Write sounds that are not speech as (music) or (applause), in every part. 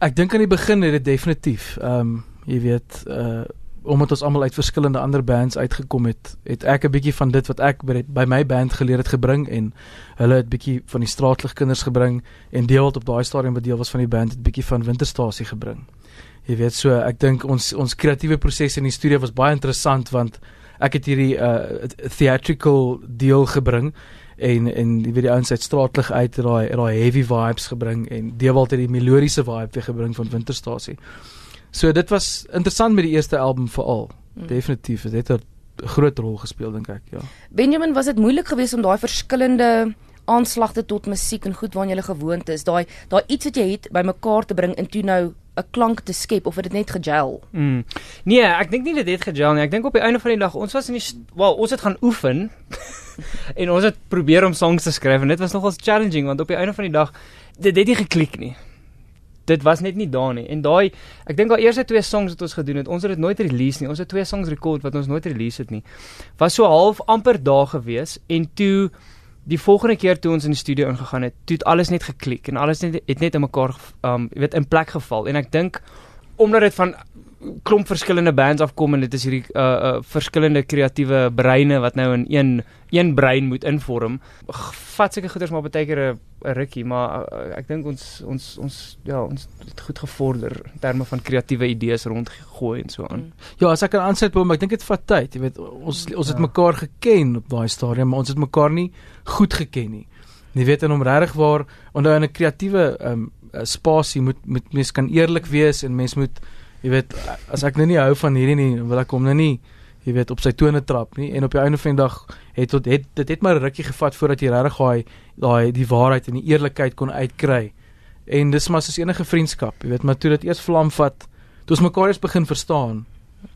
Ek dink aan die begin het dit definitief. Ehm um, jy weet uh omdat ons almal uit verskillende ander bands uitgekom het, het ek 'n bietjie van dit wat ek by, by my band geleer het gebring en hulle het bietjie van die straatligkinders gebring en deel wat op daai stadium wat deel was van die band het bietjie van Winterstasie gebring. Jy weet so, ek dink ons ons kreatiewe proses in die studio was baie interessant want ek het hierdie uh theatrical deel gebring en en jy weet die ouens uit straatlig uit daai daai heavy vibes gebring en Dewald het die melodiese vibe weer gebring van Winterstasie. So dit was interessant met die eerste album veral. Mm. Definitief, dit het 'n groot rol gespeel dink ek, ja. Benjamin, was dit moeilik geweest om daai verskillende aanslagte tot musiek en goed waarna jy gewoond is, daai daai iets wat jy het bymekaar te bring en toe nou 'n klank te skep of het dit net gegel? Mm. Nee, ek dink nie dit het gegel nie. Ek dink op die einde van die dag ons was in die wel, ons het gaan oefen (laughs) en ons het probeer om songs te skryf en dit was nogals challenging want op die einde van die dag dit het nie geklik nie dit was net nie daar nie. En daai ek dink al eerste twee songs wat ons gedoen het, ons het dit nooit release nie. Ons het twee songs record wat ons nooit release het nie. Was so half amper daar gewees en toe die volgende keer toe ons in die studio ingegaan het, toe het alles net geklik en alles net het net in mekaar um weet in plek geval. En ek dink omdat dit van klomp verskillende bands afkom en dit is hierdie uh uh verskillende kreatiewe breine wat nou in een een brein moet invorm. Vat seker goeders maar baie keer 'n rukkie, maar uh, ek dink ons ons ons ja, ons het goed gevorder in terme van kreatiewe idees rondgegooi en so aan. Mm. Ja, as ek kan aansluit by hom, ek dink dit vat tyd, jy weet, ons ons het ja. mekaar geken op daai stadium, maar ons het mekaar nie goed geken nie. Jy weet en om regtig waar onder 'n kreatiewe um spasie moet moet mens kan eerlik wees en mens moet jy weet as ek nou nie hou van hierdie nie wil ek hom nou nie jy weet op sy tone trap nie. En op die einde van die dag het tot het dit het maar 'n rukkie gevat voordat jy regtig daai daai die waarheid en die eerlikheid kon uitkry. En dis maar soos enige vriendskap jy weet maar toe dit eers vlam vat toe ons mekaar eens begin verstaan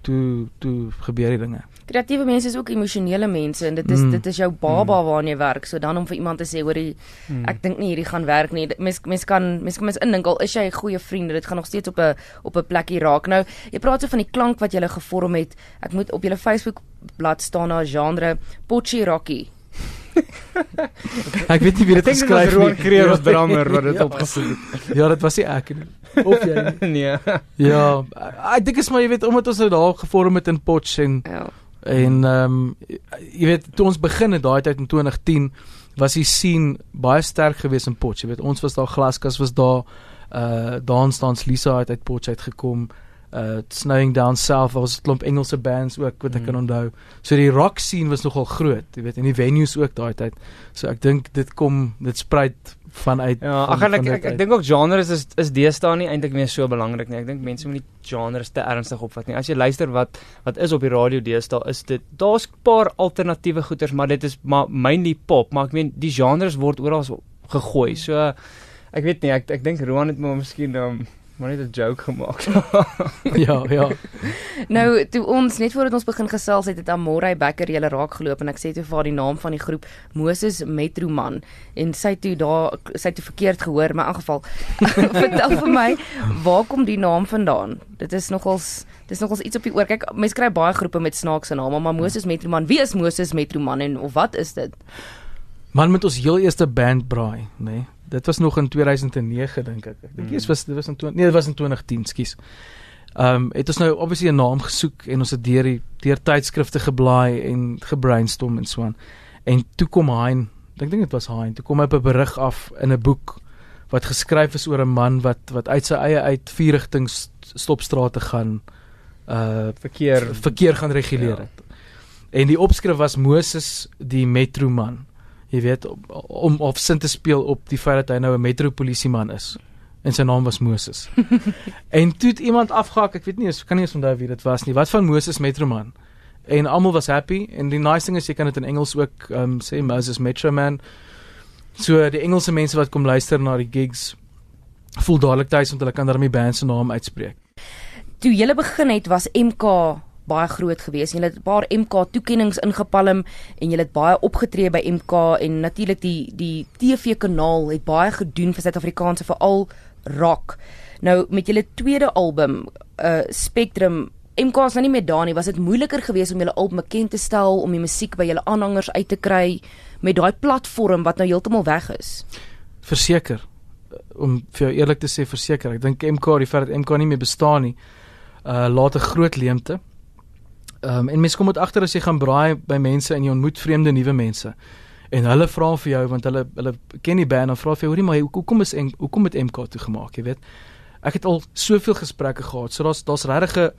toe toe gebeur die dinge kreatiewe mense is ook emosionele mense en dit is mm. dit is jou baba mm. waarna jy werk. So dan om vir iemand te sê hoor mm. ek dink nie hierdie gaan werk nie. Mens mens kan mens kan mens indink al is jy 'n goeie vriend, dit gaan nog steeds op 'n op 'n plekkie raak. Nou, jy praat so van die klank wat jy gevorm het. Ek moet op julle Facebook bladsy staan na genre Pochi Rocky. Ek weet nie wie dit geskryf het. Roan Kreer as drummer wat dit ja. opgesit het. Ja, dit was nie ek nie. Of jy nie. (laughs) nee. Ja, ek dink is maar jy weet omdat ons nou daar gevorm het in Potch en ja. en ehm um, jy weet toe ons begin het daai tyd in 2010 was die scene baie sterk geweest in Potch. Jy weet ons was daar glaskas was daar uh Dance Dance Lisa het uit Potch uitgekom uh snowing down south was 'n klomp Engelse bands ook wat ek mm. kan onthou. So die rock scene was nogal groot, jy weet, en die venues ook daai tyd. So ek dink dit kom dit spruit vanuit Ja, ag ek ek, ek dink ook genres is is deesdae nie eintlik meer so belangrik nie. Ek dink mense moet nie genres te ernstig opvat nie. As jy luister wat wat is op die radio deesdae, is dit daar's 'n paar alternatiewe goeters, maar dit is maar mainly pop, maar ek meen die genres word oral gegooi. So ek weet nie, ek ek dink Roan het maar miskien um, maar net 'n joke gemaak. (laughs) ja, ja. Nou, toe ons net voordat ons begin gesels het, het Amorey Becker julle raak geloop en ek sê toe vir haar die naam van die groep Moses Metroman en sy toe daar sy het verkeerd gehoor, maar in geval (laughs) vertel vir my, waar kom die naam vandaan? Dit is nogals dis nogals iets op die oor. Kyk, mense kry baie groepe met snaakse name, maar Moses Metroman, wie is Moses Metroman en of wat is dit? Man met ons heel eerste band braai, nê? Nee? Dit was nog in 2009 dink ek. Ek dink dit mm. was dit was in 20, nee, dit was in 2010, skus. Ehm um, het ons nou obviously 'n naam gesoek en ons het deur die deur tydskrifte geblaai en gebrainstorm en so aan. En toe kom Hein, ek dink dit was Hein, toe kom hy op 'n berig af in 'n boek wat geskryf is oor 'n man wat wat uit sy eie uit vier rigtings stopstrate gaan uh verkeer verkeer gaan reguleer ja. het. En die opskrif was Moses die metroman jy weet om of sin te speel op die feit dat hy nou 'n metropolisieman is en sy naam was Moses. (laughs) en toe het iemand afgehak, ek weet nie, ek kan nie eens onthou wie dit was nie. Wat van Moses Metroman? En almal was happy en die nice ding is jy kan dit in Engels ook um, sê Moses Metroman. So die Engelse mense wat kom luister na die gigs voel dadelik tuis want hulle kan daarmee band se naam uitspreek. Toe jy begin het was MK baie groot gewees. Jy het 'n paar MK toekenninge ingepalm en jy het baie opgetree by MK en natuurlik die die TV kanaal het baie gedoen vir Suid-Afrikaanse veral rock. Nou met julle tweede album, uh Spectrum MK is nou nie meer daar nie. Was dit moeiliker geweest om julle album bekend te stel om die musiek by julle aanhangers uit te kry met daai platform wat nou heeltemal weg is? Verseker. om vir jou eerlik te sê verseker, ek dink MK die feit dat MK nie meer bestaan nie, uh laat 'n groot leemte. Ehm um, en mense kom met agter as jy gaan braai by mense en jy ontmoet vreemde nuwe mense. En hulle vra vir jou want hulle hulle ken die band en vra vir jou, hoorie maar hoekom is hoekom met MK toe gemaak, jy weet? Ek het al soveel gesprekke gehad. So daar's daar's regtig 'n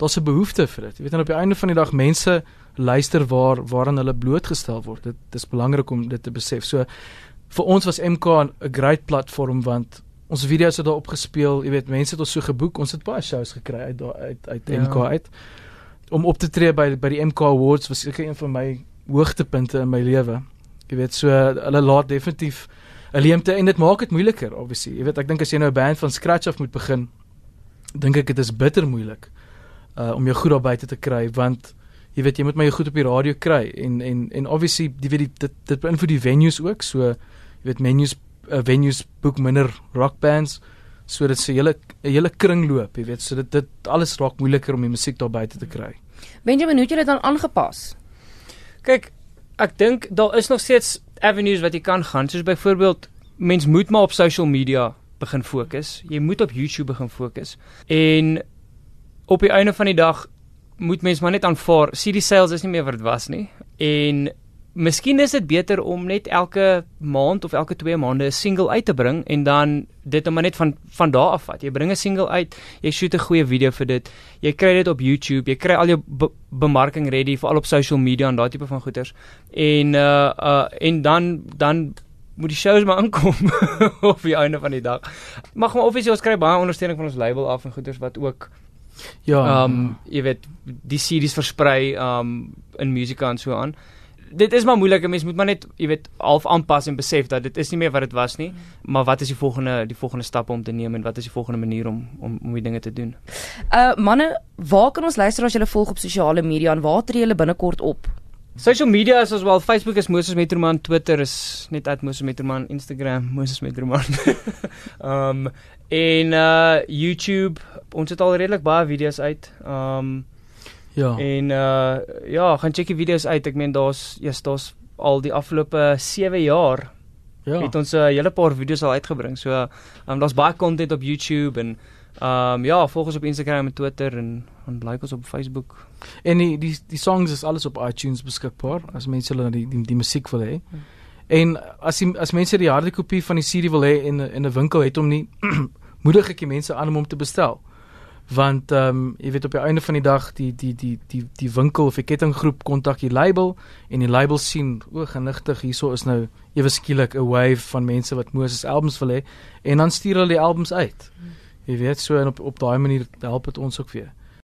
daar's 'n behoefte vir dit. Jy weet en op die einde van die dag mense luister waar waaraan hulle blootgestel word. Dit dis belangrik om dit te besef. So vir ons was MK 'n great platform want ons video's het daar opgespeel, jy weet, mense het ons so geboek, ons het baie shows gekry uit daar uit uit ja. MK uit. Om op te tree by by die MK Awards was seker een van my hoogtepunte in my lewe. Jy weet, so hulle laat definitief 'n leemte en dit maak dit moeiliker, obviously. Jy weet, ek dink as jy nou 'n band van scratch af moet begin, dink ek dit is bitter moeilik uh om jou goed daar buite te kry want jy weet jy moet my goed op die radio kry en en en obviously jy weet die, dit dit beïnvloed die venues ook so jy weet venues uh, venues boek minder rock bands so dit se hele hele kringloop jy weet. So dit dit alles raak moeiliker om die musiek daar buite te kry. Benjamin hoe het jy dit dan aangepas? Kyk ek dink daar is nog steeds avenues wat jy kan gaan. Soos byvoorbeeld mens moet maar op social media begin fokus. Jy moet op YouTube begin fokus. En op die einde van die dag moet mens maar net aanvaar CD sales is nie meer wat dit was nie. En miskien is dit beter om net elke maand of elke 2 maande 'n single uit te bring en dan dit om net van van daar af vat jy bring 'n single uit jy shoot 'n goeie video vir dit jy kry dit op YouTube jy kry al jou be bemarking ready vir al op social media en daai tipe van goeders en uh uh en dan dan moet die shows maar aankom (laughs) op die einde van die dag mag maar obviously ons kry baie ondersteuning van ons label af en goeders wat ook Ja. Ehm um, jy weet die series versprei ehm um, in musika en so aan. Dit is maar moeilik, mense moet maar net jy weet half aanpas en besef dat dit is nie meer wat dit was nie, maar wat is die volgende die volgende stappe om te neem en wat is die volgende manier om om om die dinge te doen? Uh manne, waar kan ons luister as julle volg op sosiale media en waar tree julle binnekort op? Social media is as wel Facebook is Moses Metroman, Twitter is net @mosesmetroman, Instagram Moses Metroman. (laughs) (laughs) Um, en uh YouTube ons het al redelik baie video's uit. Um ja. En uh ja, gaan check die video's uit. Ek meen daar's ja, daar's al die afgelope 7 jaar ja. het ons 'n uh, hele paar video's al uitgebring. So um daar's baie content op YouTube en um ja, volg ons op Instagram en Twitter en en like ons op Facebook. En die die die songs is alles op iTunes beskikbaar as mense hulle die die, die musiek wil hê. Hmm. En as die, as mense die harde kopie van die CD wil hê en in 'n winkel het hom nie (clears throat) moedig ek die mense aan om hom te bestel. Want ehm um, jy weet op die einde van die dag die die die die die winkel of die kettinggroep kontak die label en die label sien o genigtig hierso is nou ewe skielik 'n wave van mense wat Moses albums wil hê en dan stuur hulle die albums uit. Hmm. Jy weet so en op op daai manier help dit ons ook weer.